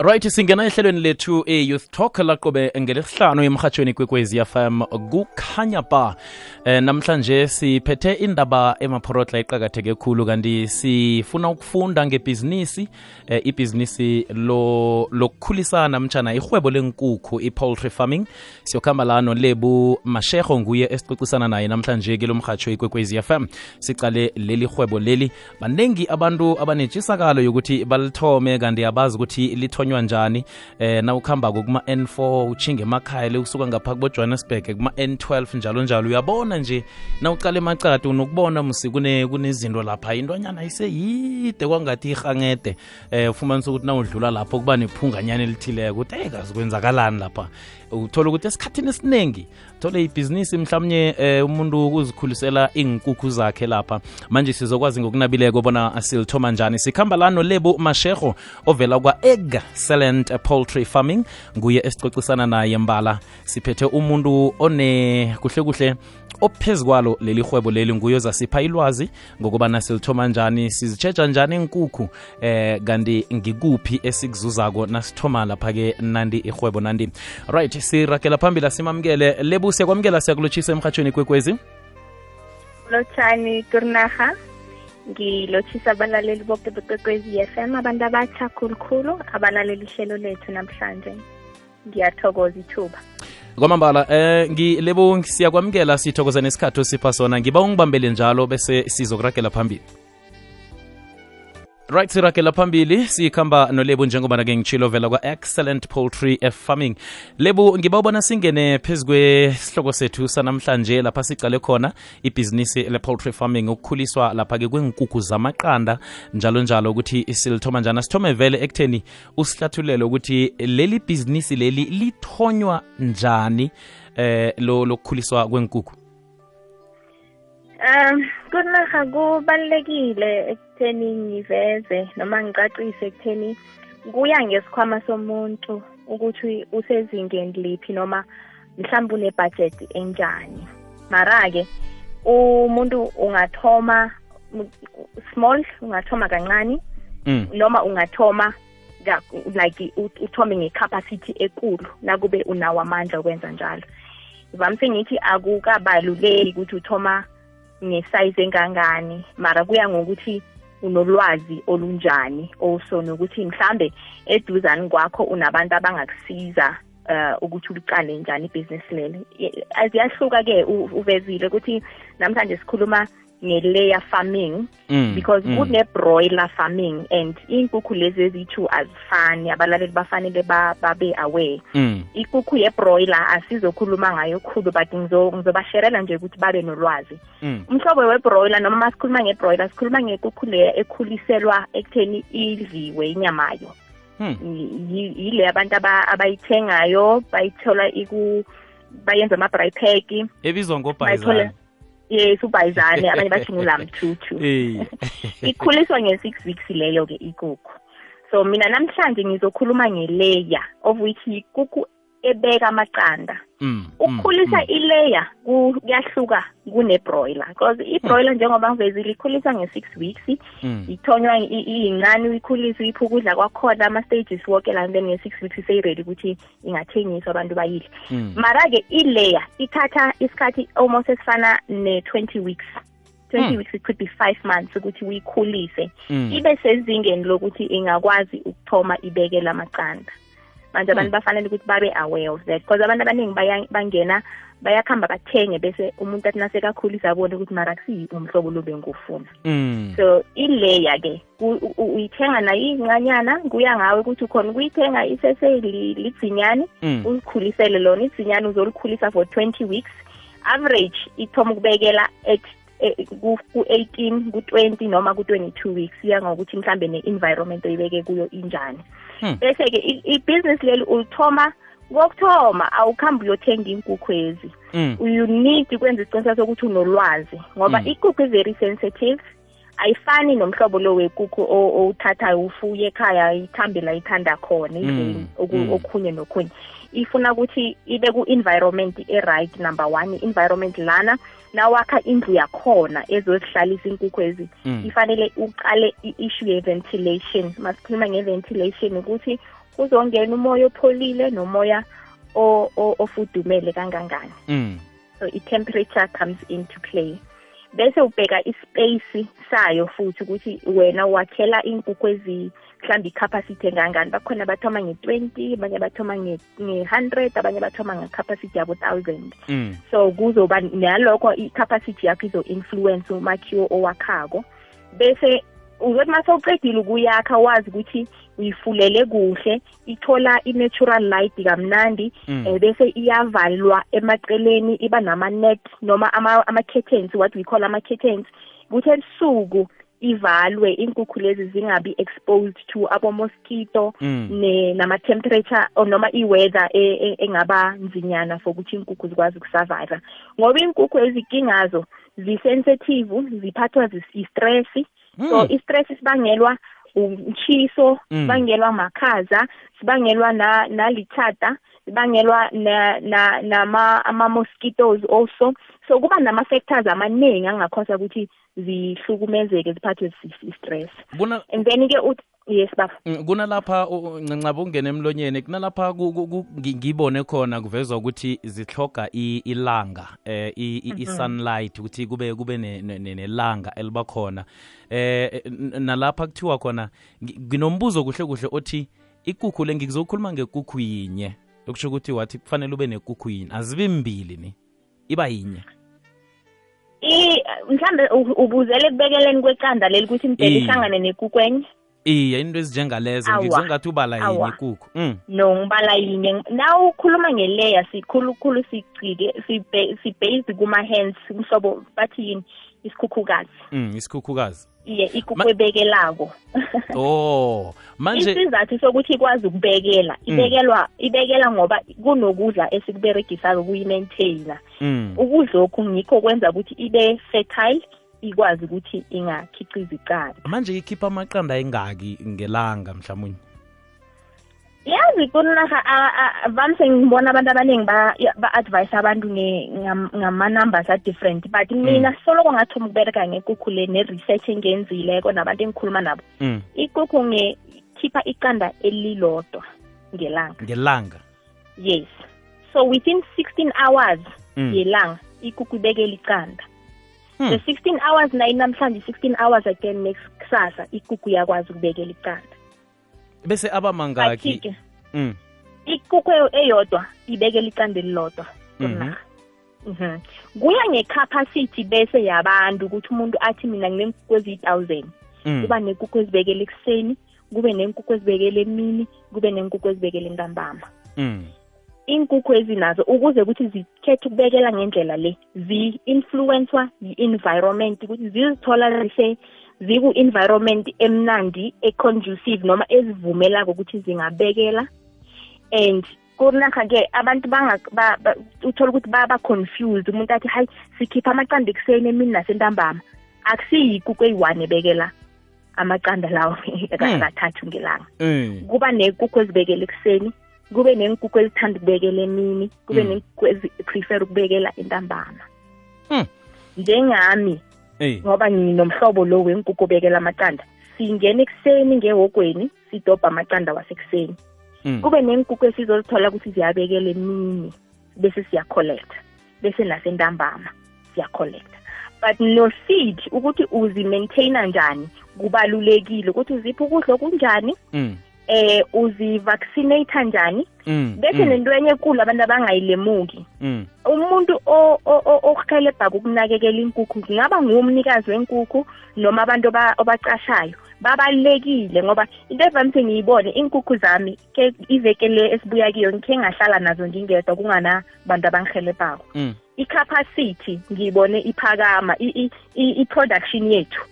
right singena ehlelweni lethu e-youth talk laqobe ngelesihlanu emhatshweni kwekwezi fm kukhanya ba eh, namhlanje siphethe indaba emaphorotla eqakatheke khulu kanti sifuna ukufunda ngebhizinisi eh, ibhizinisi lokukhulisana mtshana ihwebo lenkukhu i-poultry farming. Siyokhamba la nolebu mashego nguye esicocisana naye namhlanje kelo mhatsho ikwekwezi fm sicale leli hwebo leli. Baningi abantu abanetshisakalo yokuthi balithome kanti abazi ukuthi lithonywa njani eh nawukhambako kuma-n4 uchinge emakhaya le usuka ngapha kubo-johannesburg kuma-n12 njalo njalo. Uyabona nje na nawucala emacade unokubona msi kunezinto lapha. Intwanyana iseyide kwangathi ihangede eh ufumanisa ukuthi nawudlula lapho kuba nephunganyana elithileko. Ukuthi eyi kazi kwenzakalani lapha uthola ukuthi esikhathini esiningi thole ibhizinisi mhlawumnye eh, umuntu ukuzikhulisela inkukhu zakhe lapha. Manje sizokwazi ngokunabileko bona silithoma njani. Sikhamba la nolebo mashego ovela kwa-excellent poultry farming nguye esicocisana naye mbala. Siphethe umuntu one kuhle kuhle ophezu kwalo leli hwebo leli nguyo zasipha ilwazi ngokubana silithoma njani sizitsheja njani inkukhu eh kanti ngikuphi esikuzuzako nasithoma lapha-ke nandi ihwebo nandi. Right sirakela phambili asimamukele. Lebu siyakwamukela siyakulotshisa emhatshweni kwekwezi? Lotshani turnaha ngilotshisa abalaleli boke bekwekwezi FM abantu abatsha khulukhulu abalaleli ihlelo lethu namhlanje. Ngiyathokoza ithuba kwamambala eh ngilebo siyakwamukela sithokoza nesikhathi osipha sona. Ngiba ungibambele njalo bese sizokuragela phambili right sirakela phambili sikhamba nolebu njengoba ke ngitshilo vela kwa-excellent poultry farming. Lebu ngiba ubona singene phezu kwesihloko sethu sanamhlanje lapha sicale khona ibhizinisi le-poultry farming ukukhuliswa lapha-ke kwenkukhu zamaqanda njalo njalo ukuthi silithoma njani. Sithome vele ekutheni usihlathulele ukuthi leli bhizinisi leli lithonywa njani eh lo lokukhuliswa kwenkukhu um kunaha kubalulekile ekutheni ngiveze noma ngicacise ekutheni kuya ngesikhwama somuntu ukuthi usezingeni liphi noma mhlawumbe une-budget enjani mara-ke umuntu ungathoma small ungathoma kancane mm. noma ungathoma like uthome nge-capacity ekulu nakube unawo amandla okwenza njalo vamise ngithi akukabaluleki ukuthi uthoma ngesize engangani mara kuya ngokuthi unolwazi olunjani also nokuthi mhlambe eduzani kwakho unabantu abangakusiza uh ukuthi uliqale njani ibhizinisi lelo. Aziyahluka ke uvezile ukuthi namhlanje sikhuluma nge-layer farming mm, because mm. kune-broiler farming and iy'nkukhu lezi eziyi-two azifani abalaleli bafanele babe aware mm. inkukhu ye-broiler asizokhuluma ngayo khulu but ngizobasherela nje ukuthi babe nolwazi mm. umhlobo we-broiler noma masikhuluma nge-broiler sikhuluma ngenkukhu leya ekhuliselwa ekutheni idliwe inyamayo hmm. yile abantu abayithengayo bayithola bayenza ama-bry pack ebizwa ngobhayizana yes ubhayizane abanye bathi ngulamthuthu ikhuliswa nge-six weeks leyo-ke ikukhu so mina namhlanje ngizokhuluma ngeleya of which ikukhu ebeka amaqanda. Mm, ukukhulisa mm, ileya kuyahluka kune-broiler because i-broiler njengoba ngivezile ikhulisa nge-six weeks ithonywa iyincane uyikhulisa uyipha ukudla kwakhona ama-stages woke la then nge-six weeks seyi-ready ukuthi ingathengiswa abantu bayidle. Mara-ke ileya ithatha isikhathi almost esifana ne-twenty weeks. 20 mm. weeks it could be 5 months ukuthi uyikhulise. Mm. ibe sezingeni lokuthi ingakwazi ukuthoma ibekela amaqanda manje abantu bafanele ukuthi babe aware of that because abantu abaningi bangena bayakhamba bathenge bese umuntu athi nasekakhulisa abone ukuthi mara umhlobo lo bengufuna mm. so ileya ke uyithenga nayo incanyana kuya ngawe ukuthi ukhona ukuyithenga iseselidzinyani uzikhulisele lona. Idzinyane uzolikhulisa for 20 weeks. Average ithoma ukubekela ku-18 ku-20 noma ku-22 weeks iya ngokuthi mhlambe ne-environment oyibeke kuyo injani. Bese-ke ibhizinisi leli ulithoma kokuthoma awukhambi uyothenga inkukhu ezi you need ukwenza isiqiniseko sokuthi unolwazi ngoba ikukhu i-very sensitive ayifani nomhlobo lo wekukhu owuthathayo ufuye ekhaya ithambe la ithanda khona idleni okhunye nokhunye. Ifuna ukuthi ibe ku-environment e-right number one. I-environment lana nawakha indlu yakhona ezozihlalisa inkukhu ezi ifanele uqale i-issue ye-ventilation. Masikhuluma nge-ventilation ukuthi kuzongena umoya opholile nomoya o- o- ofudumele kangangani. Mm. So i-temperature comes into play. Bese ubheka ispace sayo futhi ukuthi wena wakhela inkukhu ezi mhlawumbe i-capacity engangani. Bakhona bathoma nge-twenty abanye bathoma nge-hundred abanye bathoma nge-capacity yabo thousand mm. So kuzoba nalokho i-capacity yakho izo-influence umakhiwo owakhako. Bese uzothi uma sewuqedile ukuyakha wazi ukuthi uyifulele kuhle ithola i-natural light kamnandi Mm. eh, bese iyavalwa emaceleni iba nama-net noma ama- ama-curtains what we call ama-curtains ukuthi ebusuku ivalwe inkukhu lezi zingabi exposed to abo-mosquito Mm. ne nama-temperature or noma i-weather e- e- engaba nzinyana for ukuthi inkukhu zikwazi ukusurvive ngoba inkukhu ezikingazo zisensitive ziphathwa zis- i-stress so Mm. i-stress sibangelwa umshiso Mm. sibangelwa makhaza sibangelwa na nalithada sibangelwa na na nama ama mosquitoes also. So kuba nama factors amaningi angakhosa ukuthi zihlukumezeke ziphathwe i-stress kuna and then ke uthi yes baba. Mm, kunalapha u- ncancaba ungena emlonyeni kunalapha ku- ku- ku- ngi- ngibone khona kuvezwa ukuthi zihloga i- ilanga eh i- i- i-sunlight ukuthi kube kube ne- ne- ne- nelanga eliba khona. Eh n- nalapha kuthiwa khona ngi- nginombuzo kuhle kuhle othi ikukhu le ngikuzokhuluma ngekukhu yinye? Okusho ukuthi wathi kufanele ube nekukhu yinye azibi mbili ni iba yinye. I mhlambe u- ubuzele kubekeleni kwecanda leli ukuthi impela Iye. ihlangane nekukwenye iye into ezinjengalezo Awa. ngizongathi ubala yinye Awa. ikukhu mm. No ngibala yinye. Na ukhuluma ngeleya sikhulukhulu sigcike sibe- sibased kuma-hands umhlobo bathi yini? Isikhukhukazi. Mm isikhukhukazi. Iye ikukhu ebekelako. Oh manje isizathu sokuthi ikwazi ukubekela ibekelwa ibekela ngoba kunokudla esikuberegisayo kuyi-maintaina mm. Ukudla okhu ngikho kwenza ukuthi ibe fertile ikwazi ukuthi ingakhiciza icala. Manje ikhipha amaqanda engaki ngelanga mhlawumbe yazi kunarha vamise ngibona abantu abaningi ba- ya- ba-advise abantu nge- ngam- ngama-numbers a-different. But mina soloko ngathoma ukubereka ngekukhu le ne-research engenzileko nabantu engikhuluma nabo. Mm. ikukhu ngekhipha iqanda elilodwa ngelanga. Ngelanga? Yes. So within 16 hours Mm. yelanga ikukhu ibekela iqanda. Hmm. the 16 hours nayi namhlanje 16 hours again next kusasa ikukhu iyakwazi ukubekela iqanda. Bese aba mangaki But-ke, mm. ikukhu eyo- eyodwa ibekela iqanda elilodwa Mhm. kunarha Mhm. kuya ngecapacity bese yabantu ukuthi umuntu athi mina nginenkukhu eziyi-thousand Mm. kuba nenkukhu ezibekela ekuseni kube nenkukhu ezibekela emini kube nenkukhu ezibekela entambama Mm. inkukhu ezinazo ukuze ukuthi zikhethe ukubekela ngendlela le zi-influenswa yi-environment ukuthi zizithola zise ziku-environment emnandi e-conducive noma ezivumelako ukuthi zingabekela and kunakha-ke abantu banga- ba- ba- uthola ukuthi baba-confused umuntu athi hayi sikhipha amaqanda ekuseni emini nasentambama akusiyikukhu eyi-one ebekela amaqanda lawo kathathu ngelanga Mm. kuba nenkukhu ezibekela ekuseni kube nenkukhu ezithanda ukubekela emini kube Mm. nenkukhu eziprefer ukubekela entambama Mm. njengami Hey. Ngoba nginomhlobo lo wenkukhu obekela amaqanda. Singena ekuseni ngehogweni sidobha amaqanda wasekuseni. Mm. kube nenkukhu esizozithola ukuthi ziyabekela emini bese siyacollect bese nasentambama siyacollect but no-seed ukuthi uzi-maintaina njani kubalulekile ukuthi uziphi ukudla okunjani? Mm. Eh uzi-vaccinate njani Mm. bese Mm. nento enye ekulu abantu abangayilemuki Mm. umuntu o- o- o- ohelebha ukunakekela inkukhu kungaba ngumnikazi wenkukhu noma abantu aba- abacashayo babalulekile ngoba into evamise ngiyibone inkukhu zami ke iveke le esibuya kiyo ngikhe ngahlala nazo ngingedwa kunganabantu abangihelebhako i-capacity ngiyibone iphakama i-production yethu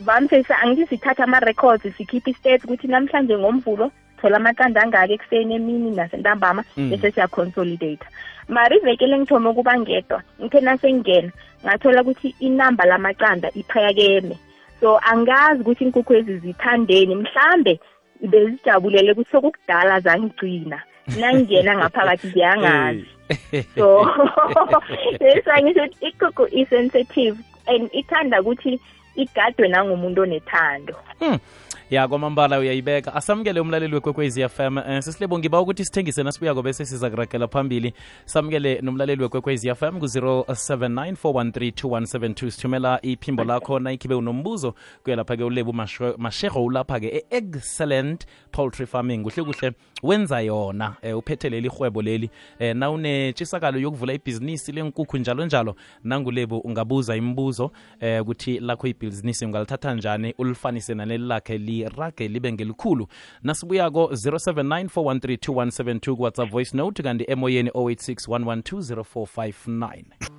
Mm. vamise sa- angithi sithatha ama-records sikhiphe i-state ukuthi namhlanje ngomvulo thola amaqanda angaki ekuseni emini nasentambama Mm. bese siyaconsolidate mara ivekele engithome ukuba ngedwa ngithe nasengingena ngathola ukuthi inamba lamaqanda iphakeme so angazi ukuthi inkukhu ezi zithandeni mhlambe bezijabulele ukuthi sokukudala zangigcina nangingena ngaphakathi ziyangazi so lesangisho ikukhu i-sensitive and ithanda ukuthi igadwe nangumuntu onethando Mm. Ya kwamambala uyayibeka asamukele umlaleli wekwekwezi FM um sisilebo ngiba ukuthi sithengise nasibuyako bese siza kuragela phambili. Samukele nomlaleli wekwekwezi FM ku-079 413 sithumela iphimbo lakho nayikhibe unombuzo. Kuyalapha-ke ulebu mashego ulapha-ke e-excellent poultry farming. Kuhle kuhle wenza yona. Um uphethe leli hwebo leli. Um na unetshisakalo yokuvula ibhizinisi lenkukhu njalo njalo nangulebu ungabuza imibuzo um ukuthi lakho ibhizinisi ungalithatha njani ulifanise naleli lakhe lirageli bengelikhulu nasibu yakho 0794132172 kuwhatsapp voice note kanti emoyeni 0861120459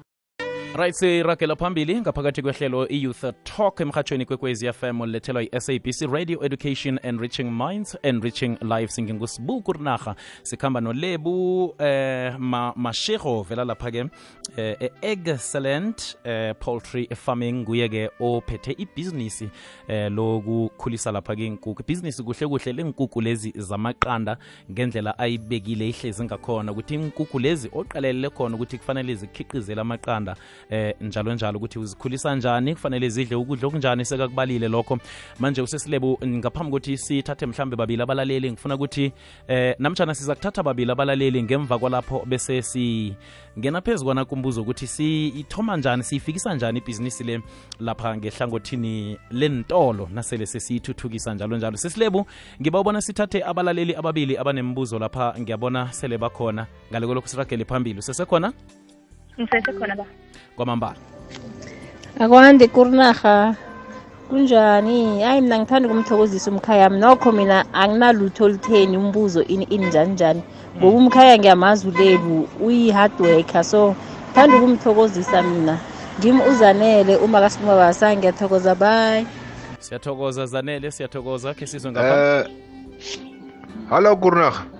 right siragela phambili ngaphakathi kwehlelo i-youth talk emhatshweni kwekwezi fm lethelwa yi-sabc radio education enriching minds enriching lives. Ngingusibuku rinarha sikhamba nolebu eh ma, mashego vela lapha-ke eh, excellent eh, poultry farming. Nguye-ke ophethe ibhizinisi eh, lokukhulisa lapha-ke inkukhu ibhizinisi kuhle kuhle lenkukhu lezi zamaqanda ngendlela ayibekile ihlezi ngakhona. Ukuthi inkukhu lezi oqalelele khona ukuthi kufanele zikhiqizele amaqanda eh njalo njalo ukuthi uzikhulisa njani kufanele zidle ukudla okunjani sekakubalile lokho. Manje usesilebu ngaphambi kokuthi sithathe mhlambe babili abalaleli ngifuna ukuthi eh namtshana siza kuthatha babili abalaleli ngemva kwalapho bese singena phezu kwana kumbuzo ukuthi siyithoma njani siyifikisa njani ibhizinisi le lapha ngehlangothini lentolo nasele sesiyithuthukisa njalo njalo. Sesilebu ngiba ubona sithathe abalaleli ababili abanembuzo lapha ngiyabona sele bakhona. Ngale kolokhu siragele phambili. Usesekhona ngisesekhona ba. Kwamambala. Akwandi kurinaha kunjani? Hayi mina ngithanda ukumthokozisa wami. nokho mina anginalutho olutheni umbuzo ini ini njani njani? Ngoba umkhaya ngiyamazi ulebu uyi-hard worker. So ngithanda ukumthokozisa mina. Ngim uzanele uma kasibabasa ngiyathokoza bye. Siyathokoza zanele siyathokoza. Khe sizwe ngapha. Eh Hallo Kurnaga.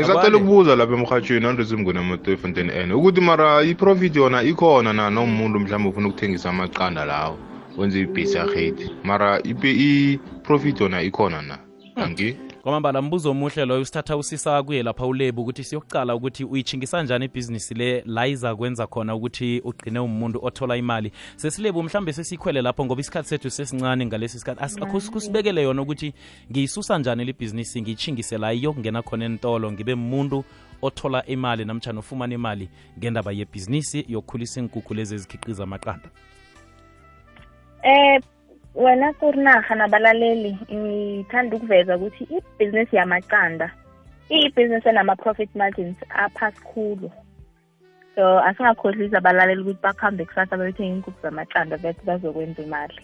Ngisacela Abanye. ukubuza lapha emhathweni andizimngona Motofontein N ukuthi mara i-profit yona ikhona na? Nomuntu mhlawumbe ufuna ukuthengisa amaqanda lawo wenze ibhesi yakhethi mara ipe- i-profit yona ikhona na? Angi kwamambala mbuzo omuhle loyo. Usithatha usisa kuye lapha ulebu ukuthi siyokucala ukuthi uyitshingisa njani ibhizinisi le la iza kwenza khona ukuthi ugqine umuntu othola imali. Sesilebu mhlambe sesiyikhwele lapho ngoba isikhathi sethu sesincane ngalesi sikhathi. Kusibekele yona ukuthi ngiyisusa njani le bhizinisi ngiyitshingise la iyokungena khona entolo ngibe muntu othola imali namtshana ofumana imali ngendaba yebhizinisi yokukhulisa iinkukhu lezi ezikhiqiza amaqanda? Eh wena kurinaha nabalaleli ngithanda ukuveza ukuthi ibhizinisi yamaqanda iyibhizinisi enama-profit margins aphasi khulu so asingakhohlisi abalaleli ukuthi bakuhambe kusasa bayothenga iinkukhu zamaqanda bethi bazokwenza imali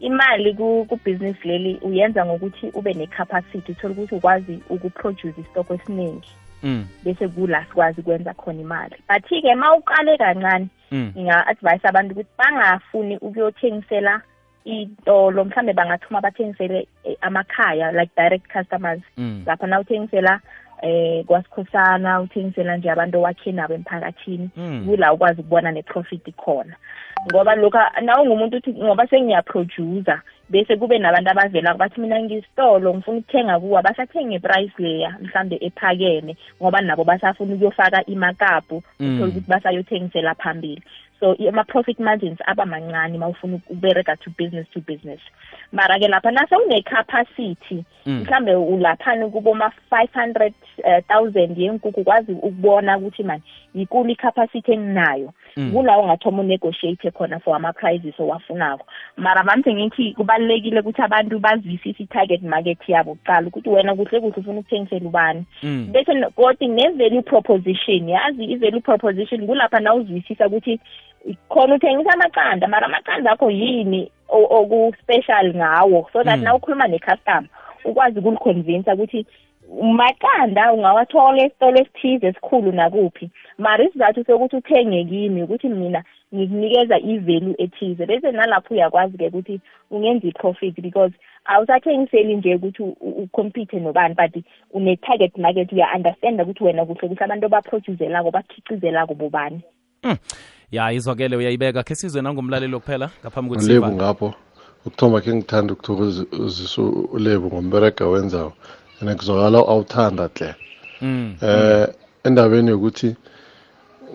imali ku- kubhizinisi leli uyenza ngokuthi ube ne-capacity uthole ukuthi ukwazi ukuproduce isitoko esiningi mm. bese kula sikwazi ukwenza khona imali but-ke ma uqale kancane Mm. nginga-advise abantu ukuthi bangafuni ukuyothengisela iy'tolo mhlambe bangathuma bathengisele eh, amakhaya like direct customers Mm. lapha na uthengisela eh kwasikhosana uthengisela nje abantu owakhe nabo emphakathini Mm. kula ukwazi ukubona ne-profit khona ngoba lokhu nawe ngumuntu uthi ngoba sengiyaproducer bese kube nabantu abavela bathi mina ngisitolo ngifuna ukuthenga kuwa basathenga iprice leya mhlambe ephakeme ngoba nabo basafuna ukuyofaka imakapu Mm. uthole ukuthi basayothengisela phambili so i- ama-profit margins aba mancane ma ufuna ukubereka to business to business mara-ke lapha nase une-capacity Mm. mhlambe ulaphani kuboma-five hundred eh, thousand yenkukhu ukwazi ukubona ukuthi mani yikulu i-capacity enginayo Mm. kulawo ungathoma unegotiate khona for ama-prizes owafunako mara vamse ngithi kubalulekile ukuthi abantu bazwisise i-target market yabo kuqala ukuthi wena kuhle kuhle ufuna ukuthengisela ubani Mm. bese no- kodwa ne-value proposition yazi i-value proposition kulapha na uzwisisa ukuthi khona uthengisa amaqanda mara amaqanda akho yini o- oku-special ngawo so that Mm. na ukhuluma ne-customer ukwazi ukuliconvinsa ukuthi maqanda ungawathola esitolo esithize esikhulu nakuphi. Mara isizathu sokuthi uthenge kimi ukuthi mina ngikunikeza i-value ethize bese nalapho uyakwazi-ke ukuthi ungenza i-profit because awusathengiseli nje ukuthi u- u- ucompete nobani but une-target market uya-understanda ukuthi wena kuhle kuhle abantu abaproduzelako bakhiqizelako bobani. Ya izwakele uyayibeka. Khe sizwe nangomlaleli wokuphela ngaphambi kokuthi ulebu sivale. ngapho. Ukuthoma khe ngithanda ukuthokozisa ulebu ngomberega wenzawo and kuzwakala awuthanda hle Mm. eh endabeni yokuthi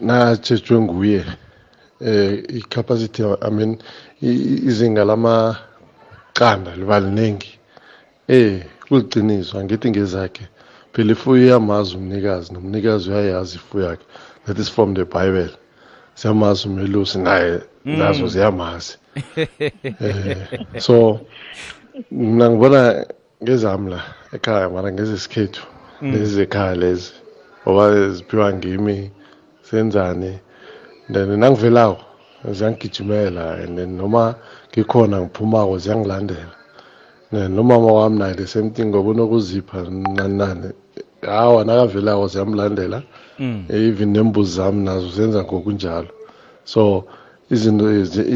natshejwe nguye eh i-capacity i mean izinga lamaqanda liba liningi eh kuliciniso angithi ngezakhe. Phela ifuyo iyamazi umnikazi nomnikazi uyayazi ifuyo yakhe. That is from the bible. Siyamazi umelusi naye nazo ziyamazi. Eh so mina ngibona ngezami la ekhaya mara ngezesikhethu lezi zekhaya lezi. Ngoba ziphiwa ngimi senzani? Then nangivelako ziyangigijimela and then noma ngikhona ngiphumako ziyangilandela. Nomama wami naye the same thing ngoba unokuzipha nani? Nani hawa nakavelako ziyamlandela. Mm. even nembuzi zami nazo zenza ngokunjalo. So izinto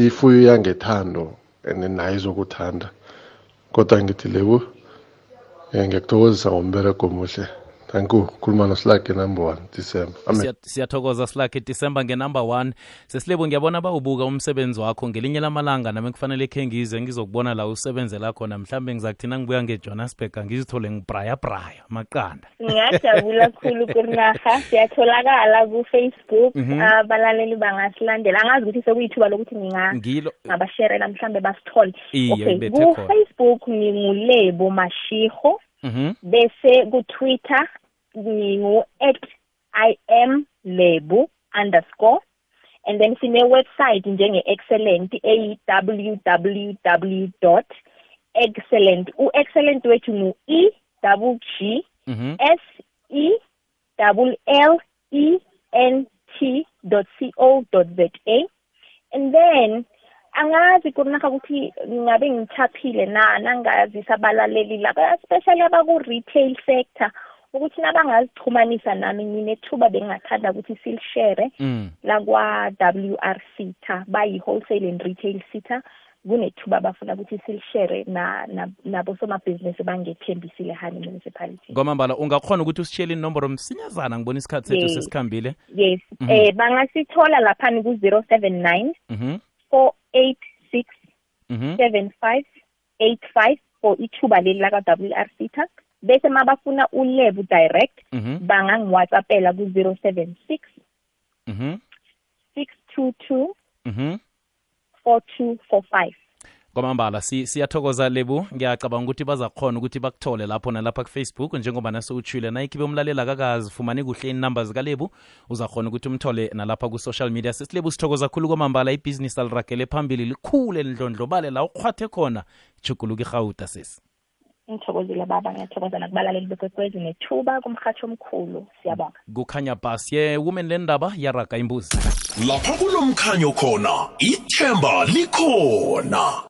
ifuyo yangethando and nayo izokuthanda. Kodwa ngithi lebu ngiyakuthokozisa ngombereko omuhle thank you khuluma nosilage number one december. Amen. Siya- siyathokoza silakhe disemba ngenumber one. Sesilebo ngiyabona bawubuka umsebenzi wakho ngelinye lamalanga nami kufanele khe ngize ngizokubona la usebenzela khona. Mhlawumbe ngizakuthina ngibuya ngejohannesburg ngizithole ngibrayabraya maqanda. Ngingajabula kakhulu kurinaha siyatholakala ku-facebook Mhm. abalaleli bangasilandela. Angazi ukuthi sekuyithuba lokuthi nginga- ngilo ngabasherela mhlambe basithole. Okay ku-facebook ngingulebo mashiho Mhm. bese ku-twitter ngingu-at i am lebu underscore and then sine-website njenge-excellent eyi-www dot excellent u-excellent wethu ngu-e double g Mhm. S E double L E N T dot C O dot Z A and then angazi kunaka ukuthi ngabe ngithaphile na nangazisa abalaleli laba especially abaku retail sector ukuthi nabangazixhumanisa nami nginethuba bengingathanda ukuthi silishare Mm. la kwa WRC ta bayi wholesale and retail sita kunethuba bafuna ukuthi silishare na na- nabo somabhizinisi bangethembisile hani municipality kwamambala ungakhona ukuthi usitshiyele inomboro msinyazana ngibona isikhathi sethu Yes. sesikhambile yes Mhm. eh bangasithola laphani ku 079 Mhm. 486 Mhm. 7585 for ithuba leli laka WRC ta bese mabafuna ulebu direct Mhm. bangangiwhatsappela ku 076 Mhm. 622 Mhm. 4245 kwamambala si, siyathokoza lebu. Ngiyacabanga ukuthi bazakhona ukuthi bakuthole lapho nalapha kufacebook njengoba nasewutshile nayikhibe umlalela kakazifumani kuhle inumber zikalebu. Uzakhona ukuthi umthole nalapha ku-social media. Sesilebu sithokoza khulu kwamambala. Ibhizinisi aliragele phambili likhule lindlondlobale la ukhwathe khona. Juguluka irhawuta sesi ngithokozile baba. Ngiyathokoza nakubalaleli bekwekwezi nethuba kumhathi omkhulu. Siyabonga. Kukhanya bas ye-women le ndaba yaraga imbuzi. Lapha kulomkhanyo khona. Ithemba likhona